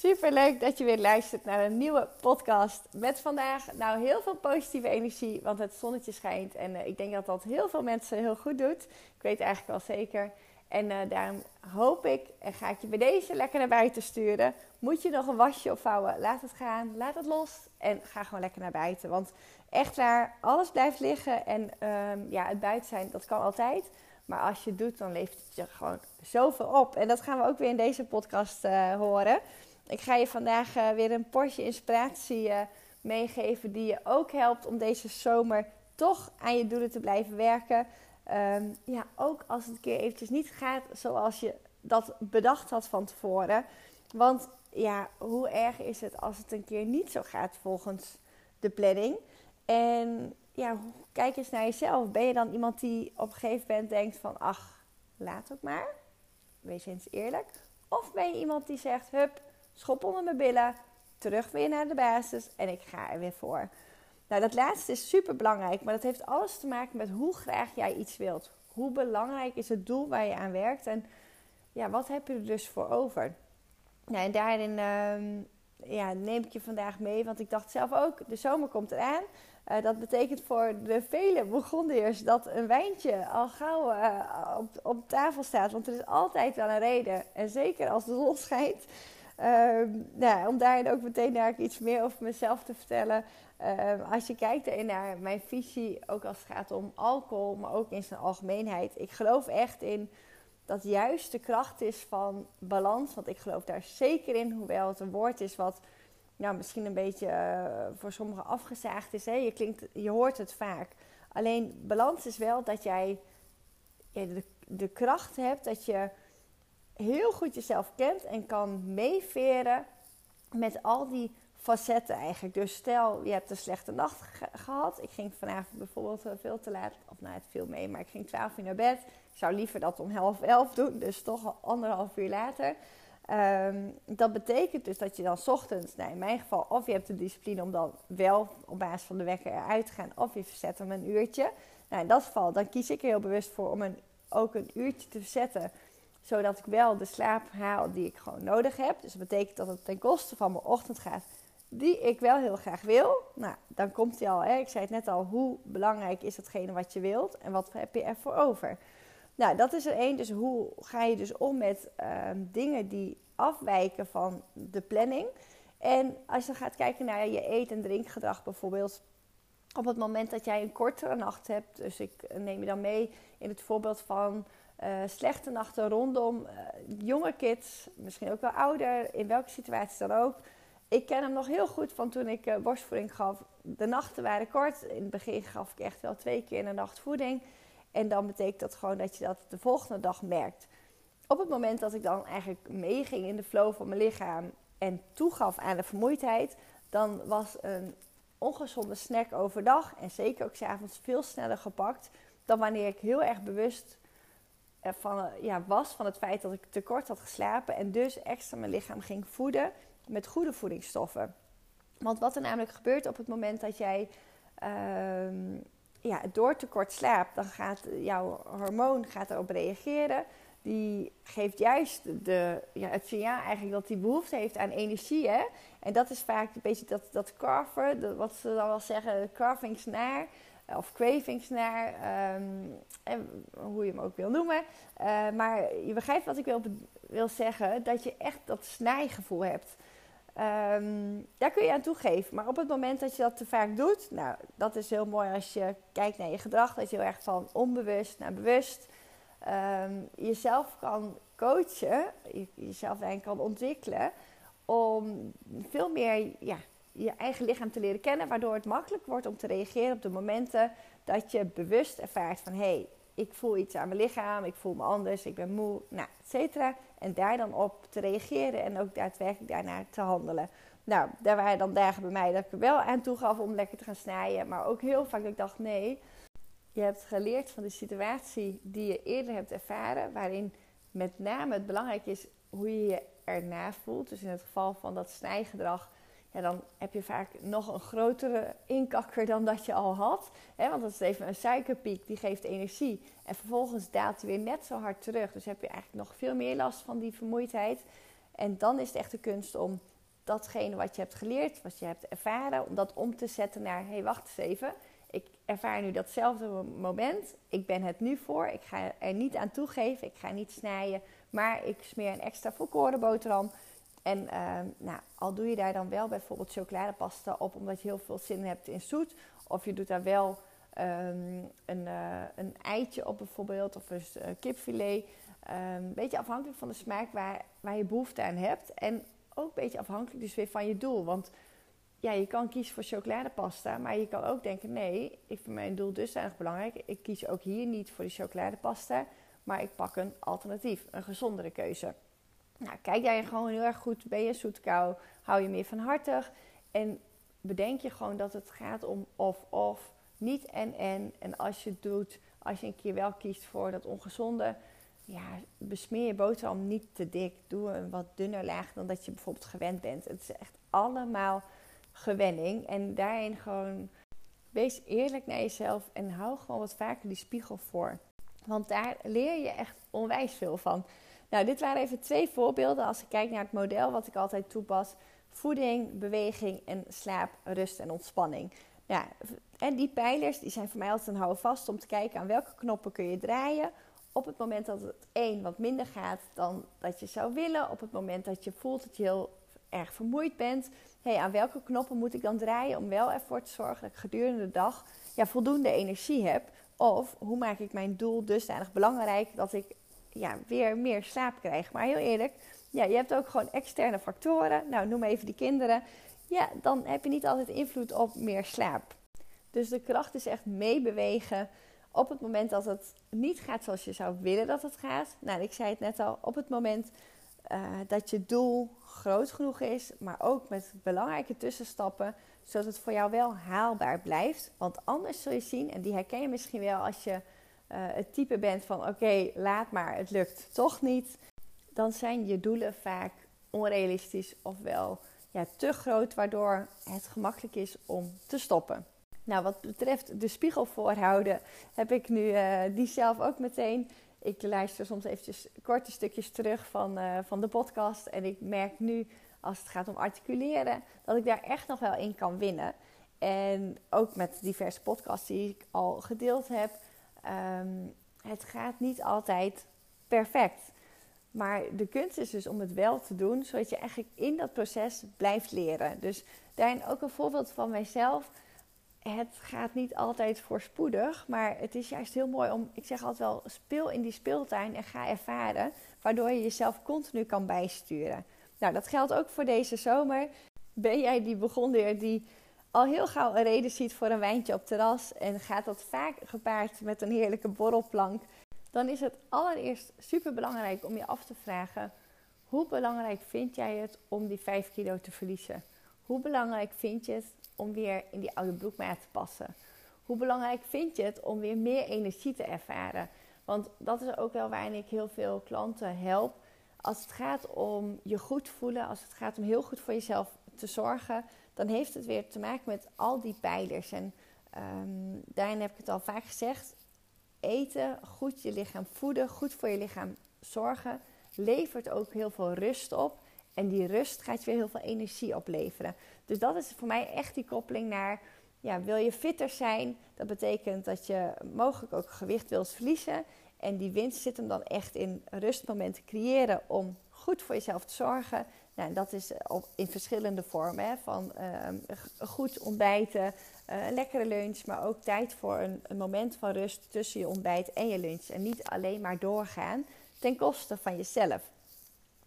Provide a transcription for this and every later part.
Super leuk dat je weer luistert naar een nieuwe podcast. Met vandaag nou heel veel positieve energie, want het zonnetje schijnt. En uh, ik denk dat dat heel veel mensen heel goed doet. Ik weet eigenlijk wel zeker. En uh, daarom hoop ik en ga ik je bij deze lekker naar buiten sturen. Moet je nog een wasje opvouwen, laat het gaan, laat het los en ga gewoon lekker naar buiten. Want echt waar, alles blijft liggen en um, ja, het buiten zijn, dat kan altijd. Maar als je het doet, dan levert het je gewoon zoveel op. En dat gaan we ook weer in deze podcast uh, horen. Ik ga je vandaag uh, weer een portie inspiratie uh, meegeven die je ook helpt om deze zomer toch aan je doelen te blijven werken. Um, ja, ook als het een keer eventjes niet gaat zoals je dat bedacht had van tevoren. Want ja, hoe erg is het als het een keer niet zo gaat volgens de planning? En ja, kijk eens naar jezelf. Ben je dan iemand die op een gegeven moment denkt van... ach, laat ook maar. Wees eens eerlijk. Of ben je iemand die zegt... hup, schop onder mijn billen, terug weer naar de basis en ik ga er weer voor. Nou, dat laatste is super belangrijk, maar dat heeft alles te maken met hoe graag jij iets wilt. Hoe belangrijk is het doel waar je aan werkt en ja, wat heb je er dus voor over? Nou, en daarin uh, ja, neem ik je vandaag mee, want ik dacht zelf ook, de zomer komt eraan. Uh, dat betekent voor de vele Burgondiërs dat een wijntje al gauw uh, op, op tafel staat. Want er is altijd wel een reden. En zeker als de zon schijnt, nou, om daarin ook meteen daar iets meer over mezelf te vertellen. Uh, als je kijkt naar mijn visie, ook als het gaat om alcohol, maar ook in zijn algemeenheid. Ik geloof echt in dat juist de kracht is van balans. Want ik geloof daar zeker in, hoewel het een woord is wat nou, misschien een beetje uh, voor sommigen afgezaagd is. Hè? Je, klinkt, je hoort het vaak. Alleen balans is wel dat jij de kracht hebt dat je heel goed jezelf kent en kan meeveren met al die facetten eigenlijk. Dus stel, je hebt een slechte nacht ge gehad. Ik ging vanavond bijvoorbeeld uh, veel te laat, of nou het viel mee, maar ik ging 12 uur naar bed. Ik zou liever dat om half elf doen, dus toch anderhalf uur later. Um, dat betekent dus dat je dan ochtends, nou in mijn geval, of je hebt de discipline om dan wel op basis van de wekker eruit te gaan, of je verzet hem een uurtje. Nou, in dat geval, dan kies ik er heel bewust voor om een, ook een uurtje te verzetten zodat ik wel de slaap haal die ik gewoon nodig heb. Dus dat betekent dat het ten koste van mijn ochtend gaat, die ik wel heel graag wil. Nou, dan komt hij al. Hè? Ik zei het net al, hoe belangrijk is datgene wat je wilt en wat heb je ervoor over? Nou, dat is er één. Dus hoe ga je dus om met uh, dingen die afwijken van de planning? En als je gaat kijken naar je eet- en drinkgedrag bijvoorbeeld. Op het moment dat jij een kortere nacht hebt, dus ik neem je dan mee in het voorbeeld van uh, slechte nachten rondom uh, jonge kids, misschien ook wel ouder, in welke situatie dan ook. Ik ken hem nog heel goed van toen ik uh, borstvoeding gaf. De nachten waren kort. In het begin gaf ik echt wel twee keer in de nacht voeding. En dan betekent dat gewoon dat je dat de volgende dag merkt. Op het moment dat ik dan eigenlijk meeging in de flow van mijn lichaam en toegaf aan de vermoeidheid, dan was een ongezonde snack overdag en zeker ook s'avonds veel sneller gepakt dan wanneer ik heel erg bewust van, ja, was van het feit dat ik tekort had geslapen en dus extra mijn lichaam ging voeden met goede voedingsstoffen. Want wat er namelijk gebeurt op het moment dat jij uh, ja, door tekort slaapt, dan gaat jouw hormoon gaat erop reageren. Die geeft juist de, ja, het signaal eigenlijk dat hij behoefte heeft aan energie. Hè? En dat is vaak een beetje dat, dat carver, wat ze dan wel zeggen, carvings naar of cravings naar, um, en hoe je hem ook wil noemen. Uh, maar je begrijpt wat ik wil, wil zeggen, dat je echt dat snijgevoel hebt. Ehm, daar kun je aan toegeven. Maar op het moment dat je dat te vaak doet, nou, dat is heel mooi als je kijkt naar je gedrag, dat je heel erg van onbewust naar bewust ehm, jezelf kan coachen, jezelf daarin kan ontwikkelen, om veel meer ja, je eigen lichaam te leren kennen, waardoor het makkelijk wordt om te reageren op de momenten dat je bewust ervaart van hé, hey, ik voel iets aan mijn lichaam, ik voel me anders, ik ben moe, nou, et cetera. En daar dan op te reageren en ook daadwerkelijk daarnaar te handelen. Nou, daar waren dan dagen bij mij dat ik er wel aan toe gaf om lekker te gaan snijden. Maar ook heel vaak dat ik dacht, nee, je hebt geleerd van de situatie die je eerder hebt ervaren. Waarin met name het belangrijk is hoe je je erna voelt. Dus in het geval van dat snijgedrag dan heb je vaak nog een grotere inkakker dan dat je al had. Hè? Want dat is even een suikerpiek, die geeft energie. En vervolgens daalt hij weer net zo hard terug. Dus heb je eigenlijk nog veel meer last van die vermoeidheid. En dan is het echt de kunst om datgene wat je hebt geleerd, wat je hebt ervaren, om dat om te zetten naar: hé, hey, wacht eens even. Ik ervaar nu datzelfde moment. Ik ben het nu voor. Ik ga er niet aan toegeven. Ik ga niet snijden. Maar ik smeer een extra volkoren boterham en ehm, nou, al doe je daar dan wel bijvoorbeeld chocoladepasta op omdat je heel veel zin hebt in zoet. Of je doet daar wel ehm, een, uh, een eitje op bijvoorbeeld of een uh, kipfilet. Um, beetje afhankelijk van de smaak waar, waar je behoefte aan hebt. En ook een beetje afhankelijk dus weer van je doel. Want ja, je kan kiezen voor chocoladepasta, maar je kan ook denken: nee, ik vind mijn doel dusdanig belangrijk. Ik kies ook hier niet voor die chocoladepasta, maar ik pak een alternatief, een gezondere keuze. Nou, kijk jij gewoon heel erg goed. Ben je zoetkou? Hou je meer van hartig? En bedenk je gewoon dat het gaat om of-of. Niet en-en. En als je het doet, als je een keer wel kiest voor dat ongezonde... Ja, besmeer je boterham niet te dik. Doe een wat dunner laag dan dat je bijvoorbeeld gewend bent. Het is echt allemaal gewenning. En daarin gewoon... Wees eerlijk naar jezelf en hou gewoon wat vaker die spiegel voor. Want daar leer je echt onwijs veel van. Nou, dit waren even twee voorbeelden als ik kijk naar het model wat ik altijd toepas. Voeding, beweging en slaap, rust en ontspanning. Ja, en die pijlers die zijn voor mij altijd een vast om te kijken aan welke knoppen kun je draaien. Op het moment dat het één wat minder gaat dan dat je zou willen. Op het moment dat je voelt dat je heel erg vermoeid bent. Hey, aan welke knoppen moet ik dan draaien om wel ervoor te zorgen dat ik gedurende de dag ja, voldoende energie heb? Of hoe maak ik mijn doel dusdanig belangrijk dat ik ja, weer meer slaap krijg. Maar heel eerlijk, ja, je hebt ook gewoon externe factoren. Nou, noem even die kinderen. Ja, dan heb je niet altijd invloed op meer slaap. Dus de kracht is echt meebewegen op het moment dat het niet gaat zoals je zou willen dat het gaat. Nou, ik zei het net al, op het moment uh, dat je doel groot genoeg is, maar ook met belangrijke tussenstappen, zodat het voor jou wel haalbaar blijft. Want anders zul je zien, en die herken je misschien wel als je het type bent van oké, laat maar, het lukt toch niet, dan zijn je doelen vaak onrealistisch ofwel ja, te groot, waardoor het gemakkelijk is om te stoppen. Nou, wat betreft de spiegel voorhouden, heb ik nu uh, die zelf ook meteen. Ik luister soms eventjes korte stukjes terug van, uh, van de podcast. En ik merk nu, als het gaat om articuleren, dat ik daar echt nog wel in kan winnen. En ook met diverse podcasts die ik al gedeeld heb, Um, het gaat niet altijd perfect. Maar de kunst is dus om het wel te doen, zodat je eigenlijk in dat proces blijft leren. Dus daarin ook een voorbeeld van mijzelf. Het gaat niet altijd voorspoedig, maar het is juist heel mooi om, ik zeg altijd wel, speel in die speeltuin en ga ervaren, waardoor je jezelf continu kan bijsturen. Nou, dat geldt ook voor deze zomer. Ben jij die begonnen die al heel gauw een reden ziet voor een wijntje op terras en gaat dat vaak gepaard met een heerlijke borrelplank, dan is het allereerst super belangrijk om je af te vragen: hoe belangrijk vind jij het om die 5 kilo te verliezen? Hoe belangrijk vind je het om weer in die oude broekmaat te passen? Hoe belangrijk vind je het om weer meer energie te ervaren? Want dat is ook wel waarin ik heel veel klanten help. Als het gaat om je goed voelen, als het gaat om heel goed voor jezelf te zorgen, dan heeft het weer te maken met al die pijlers. En um, daarin heb ik het al vaak gezegd: eten, goed je lichaam voeden, goed voor je lichaam zorgen, levert ook heel veel rust op. En die rust gaat je weer heel veel energie opleveren. Dus dat is voor mij echt die koppeling naar. Ja, wil je fitter zijn? Dat betekent dat je mogelijk ook gewicht wilt verliezen. En die winst zit hem dan echt in rustmomenten creëren om goed voor jezelf te zorgen. Nou, dat is op, in verschillende vormen. Hè, van ehm, goed ontbijten, uh, lekkere lunch, maar ook tijd voor een, een, moment van rust tussen je ontbijt en je lunch. En niet alleen maar doorgaan ten koste van jezelf.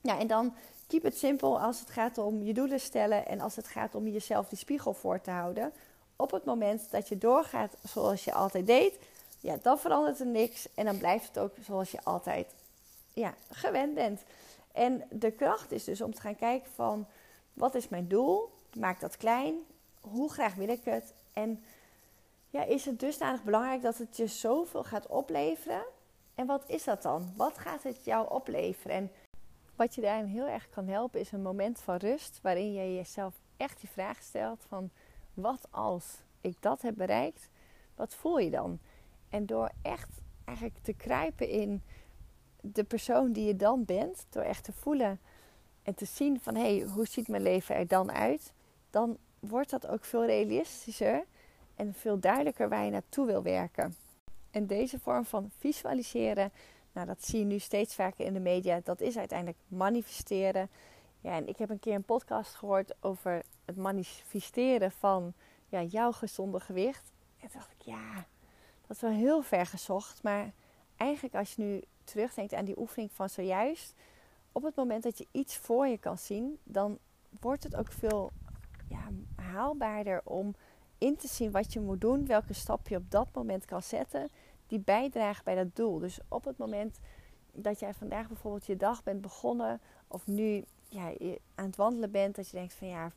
Ja, en dan keep it simpel als het gaat om je doelen stellen en als het gaat om jezelf die spiegel voor te houden. Op het moment dat je doorgaat zoals je altijd deed, ja, dan verandert er niks en dan blijft het ook zoals je altijd ja, gewend bent. En de kracht is dus om te gaan kijken van wat is mijn doel? Maak dat klein. Hoe graag wil ik het? En ja, is het dusdanig belangrijk dat het je zoveel gaat opleveren? En wat is dat dan? Wat gaat het jou opleveren? En wat je daarin heel erg kan helpen is een moment van rust waarin je jezelf echt die vraag stelt van wat als ik dat heb bereikt, wat voel je dan? En door echt eigenlijk te kruipen in de persoon die je dan bent, door echt te voelen en te zien van hé, hey, hoe ziet mijn leven er dan uit? Dan wordt dat ook veel realistischer en veel duidelijker waar je naartoe wil werken. En deze vorm van visualiseren, nou dat zie je nu steeds vaker in de media, dat is uiteindelijk manifesteren. Ja, en ik heb een keer een podcast gehoord over het manifesteren van ja, jouw gezonde gewicht. En toen dacht ik, ja, dat is wel heel ver gezocht. Maar eigenlijk als je nu terugdenkt aan die oefening van zojuist, op het moment dat je iets voor je kan zien, dan wordt het ook veel ja, haalbaarder om in te zien wat je moet doen, welke stap je op dat moment kan zetten, die bijdragen bij dat doel. Dus op het moment dat jij vandaag bijvoorbeeld je dag bent begonnen, of nu ja, aan het wandelen bent, dat je denkt van ja,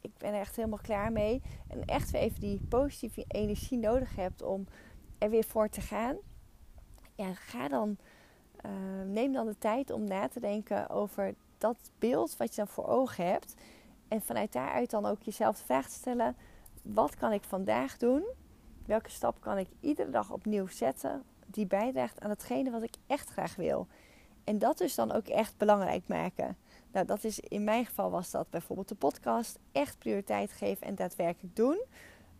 ik ben er echt helemaal klaar mee. En echt weer even die positieve energie nodig hebt om er weer voor te gaan. Ja, ga dan, uh, neem dan de tijd om na te denken over dat beeld wat je dan voor ogen hebt. En vanuit daaruit dan ook jezelf de vraag te stellen: wat kan ik vandaag doen? Welke stap kan ik iedere dag opnieuw zetten die bijdraagt aan hetgene wat ik echt graag wil? En dat dus dan ook echt belangrijk maken. Nou, dat is in mijn geval was dat bijvoorbeeld de podcast. Echt prioriteit geven en daadwerkelijk doen.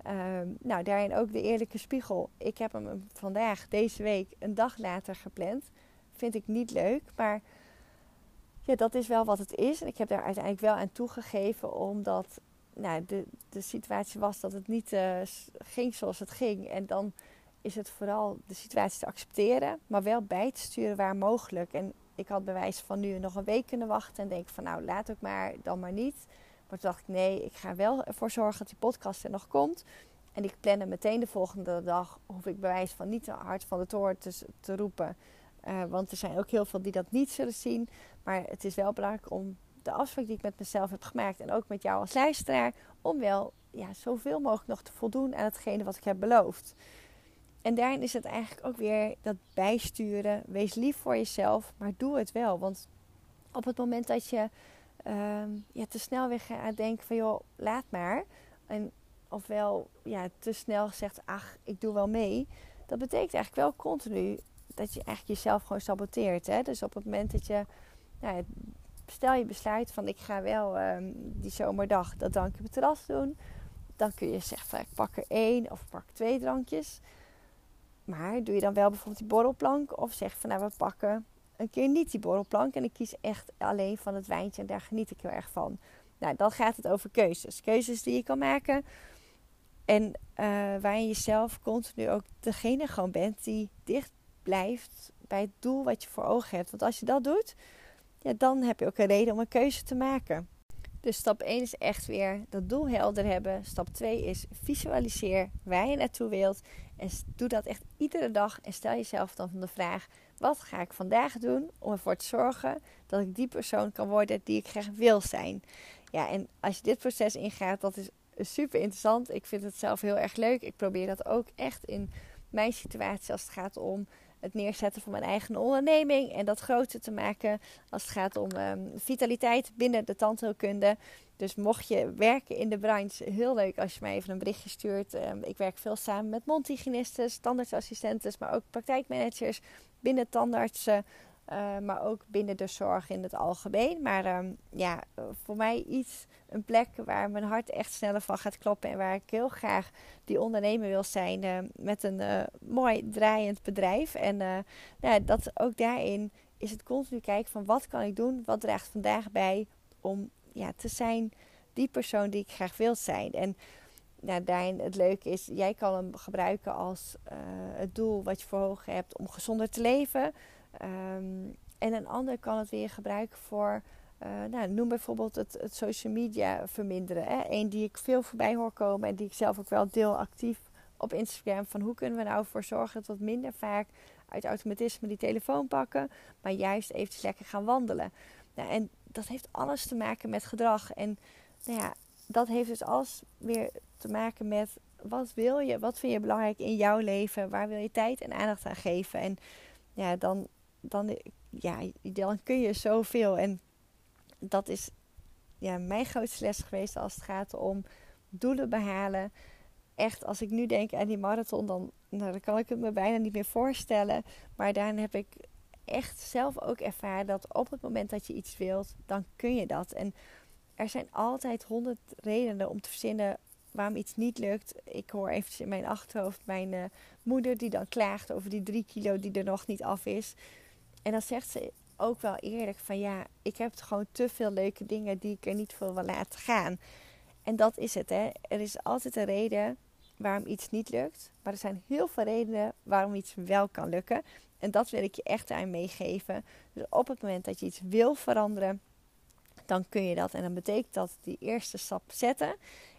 Ehm, nou, daarin ook de eerlijke spiegel. Ik heb hem vandaag, deze week, een dag later gepland. Vind ik niet leuk, maar ja, dat is wel wat het is. En ik heb daar uiteindelijk wel aan toegegeven, omdat nou, de, de situatie was dat het niet uh, ging zoals het ging. En dan is het vooral de situatie te accepteren, maar wel bij te sturen waar mogelijk. En ik had bewijs van nu nog een week kunnen wachten en denk van nou laat ook maar, dan maar niet. Maar toen dacht ik nee, ik ga wel ervoor zorgen dat die podcast er nog komt. En ik plan meteen de volgende dag, hoef ik bewijs van niet te hard van de toren te, roepen. Uh, want er zijn ook heel veel die dat niet zullen zien. Maar het is wel belangrijk om de afspraak die ik met mezelf heb gemaakt en ook met jou als luisteraar, om wel ja, zoveel mogelijk nog te voldoen aan hetgene wat ik heb beloofd. En daarin is het eigenlijk ook weer dat bijsturen. Wees lief voor jezelf, maar doe het wel. Want op het moment dat je uh, ja, te snel weer gaat denken van joh, laat maar. En ofwel ja, te snel zegt, ach, ik doe wel mee. Dat betekent eigenlijk wel continu dat je eigenlijk jezelf gewoon saboteert. Hè? Dus op het moment dat je, nou, stel je besluit van ik ga wel um, die zomerdag dat drankje op het doen. Dan kun je zeggen van ik pak er één of pak twee drankjes. Maar doe je dan wel bijvoorbeeld die borrelplank? Of zeg van nou we pakken een keer niet die borrelplank. En ik kies echt alleen van het wijntje en daar geniet ik heel erg van. Nou, dan gaat het over keuzes. Keuzes die je kan maken. En uh, waarin je zelf continu ook degene gewoon bent die dicht blijft bij het doel wat je voor ogen hebt. Want als je dat doet, ja, dan heb je ook een reden om een keuze te maken. Dus stap 1 is echt weer dat doel helder hebben. Stap 2 is visualiseer waar je naartoe wilt. En doe dat echt iedere dag. En stel jezelf dan van de vraag: wat ga ik vandaag doen om ervoor te zorgen dat ik die persoon kan worden die ik graag wil zijn? Ja, en als je dit proces ingaat, dat is super interessant. Ik vind het zelf heel erg leuk. Ik probeer dat ook echt in mijn situatie als het gaat om het neerzetten van mijn eigen onderneming en dat groter te maken als het gaat om ehm, vitaliteit binnen de tandheelkunde. Dus mocht je werken in de branche, heel leuk als je mij even een berichtje stuurt. Ehm, ik werk veel samen met mondhygiënisten, tandartsassistenten, maar ook praktijkmanagers binnen tandartsen. Uh, maar ook binnen de zorg in het algemeen. Maar ehm, ja, voor mij iets, een plek waar mijn hart echt sneller van gaat kloppen. En waar ik heel graag die ondernemer wil zijn uh, met een uh, mooi draaiend bedrijf. En nou, dat ook daarin is het continu kijken van wat kan ik doen, wat draagt vandaag bij om ja, te zijn die persoon die ik graag wil zijn. En nou, daarin het leuke is, jij kan hem gebruiken als uh, het doel wat je voor ogen hebt om gezonder te leven. Um, en een ander kan het weer gebruiken voor, uh, nou, noem bijvoorbeeld het, het, social media verminderen. Hè? Eén die ik veel voorbij hoor komen en die ik zelf ook wel deel actief op Instagram. Van hoe kunnen we nou voor zorgen dat we minder vaak uit automatisme die telefoon pakken, maar juist eventjes lekker gaan wandelen. Nou, en dat heeft alles te maken met gedrag. En nou ja, dat heeft dus alles weer te maken met wat wil je, wat vind je belangrijk in jouw leven, waar wil je tijd en aandacht aan geven. En ja, dan, dan, ja, dan kun je zoveel. En dat is ja, mijn grootste les geweest als het gaat om doelen behalen. Echt, als ik nu denk aan die marathon, dan, nou, dan kan ik het me bijna niet meer voorstellen. Maar daarin heb ik echt zelf ook ervaren dat op het moment dat je iets wilt, dan kun je dat. En er zijn altijd honderd redenen om te verzinnen waarom iets niet lukt. Ik hoor eventjes in mijn achterhoofd mijn uh, moeder die dan klaagt over die drie kilo die er nog niet af is. En dan zegt ze ook wel eerlijk van ja, ik heb gewoon te veel leuke dingen die ik er niet voor wil laten gaan. En dat is het hè. Er is altijd een reden waarom iets niet lukt. Maar er zijn heel veel redenen waarom iets wel kan lukken. En dat wil ik je echt aan meegeven. Dus op het moment dat je iets wil veranderen, dan kun je dat. En dan betekent dat die eerste stap zetten.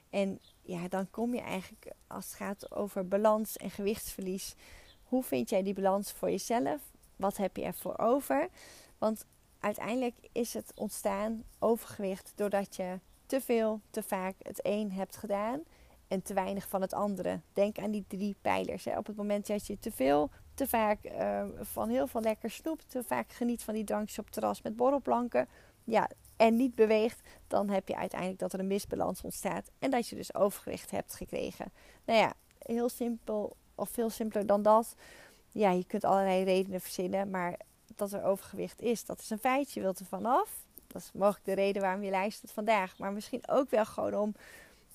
En ja, dan kom je eigenlijk als het gaat over balans en gewichtsverlies. Hoe vind jij die balans voor jezelf? Wat heb je ervoor over? Want uiteindelijk is het ontstaan overgewicht doordat je te veel, te vaak het een hebt gedaan en te weinig van het andere. Denk aan die drie pijlers. Hè. Op het moment dat je te veel, te vaak uh, van heel veel lekker snoep, te vaak geniet van die drankjes op terras met borrelplanken, ja, en niet beweegt, dan heb je uiteindelijk dat er een misbalans ontstaat en dat je dus overgewicht hebt gekregen. Nou ja, heel simpel of veel simpeler dan dat. Ja, je kunt allerlei redenen verzinnen, maar dat er overgewicht is, dat is een feit. Je wilt er vanaf. Dat is mogelijk de reden waarom je luistert vandaag. Maar misschien ook wel gewoon om,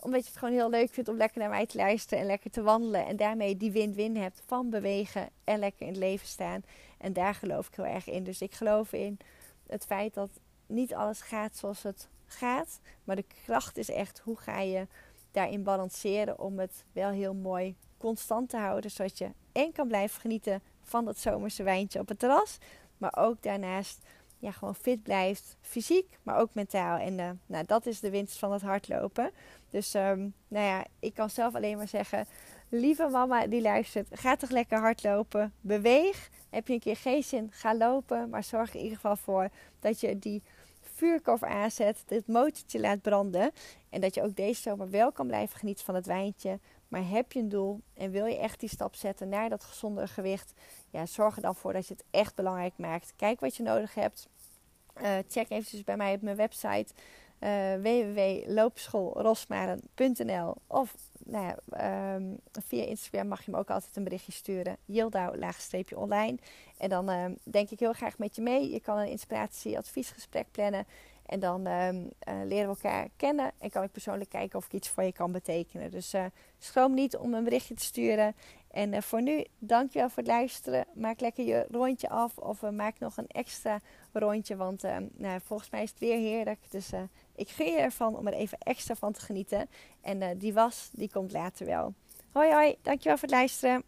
omdat je het gewoon heel leuk vindt om lekker naar mij te luisteren en lekker te wandelen. En daarmee die win-win hebt van bewegen en lekker in het leven staan. En daar geloof ik heel erg in. Dus ik geloof in het feit dat niet alles gaat zoals het gaat. Maar de kracht is echt hoe ga je daarin balanceren om het wel heel mooi constant te houden. Zodat je en kan blijven genieten van dat zomerse wijntje op het terras. Maar ook daarnaast ja, gewoon fit blijft. Fysiek, maar ook mentaal. En uh, nou, dat is de winst van het hardlopen. Dus um, nou ja, ik kan zelf alleen maar zeggen... Lieve mama die luistert, ga toch lekker hardlopen. Beweeg. Heb je een keer geen zin, ga lopen. Maar zorg er in ieder geval voor dat je die vuurkorf aanzet, dit motortje laat branden. En dat je ook deze zomer wel kan blijven genieten van het wijntje. Maar heb je een doel en wil je echt die stap zetten naar dat gezondere gewicht? Ja, zorg er dan voor dat je het echt belangrijk maakt. Kijk wat je nodig hebt. Uh, check eventjes bij mij op mijn website uh, www.loopschoolrosmaren.nl of nou ja, um, via Instagram mag je me ook altijd een berichtje sturen. Yildau, laagstreepje online. En dan um, denk ik heel graag met je mee. Je kan een inspiratie-adviesgesprek plannen. En dan um, uh, leren we elkaar kennen. En kan ik persoonlijk kijken of ik iets voor je kan betekenen. Dus uh, schroom niet om een berichtje te sturen. En uh, voor nu, dankjewel voor het luisteren. Maak lekker je rondje af. Of maak nog een extra rondje. Want nou, volgens mij is het weer heerlijk. Dus ik gun je ervan om er even extra van te genieten. En die was, die komt later wel. Hoi hoi, dankjewel voor het luisteren.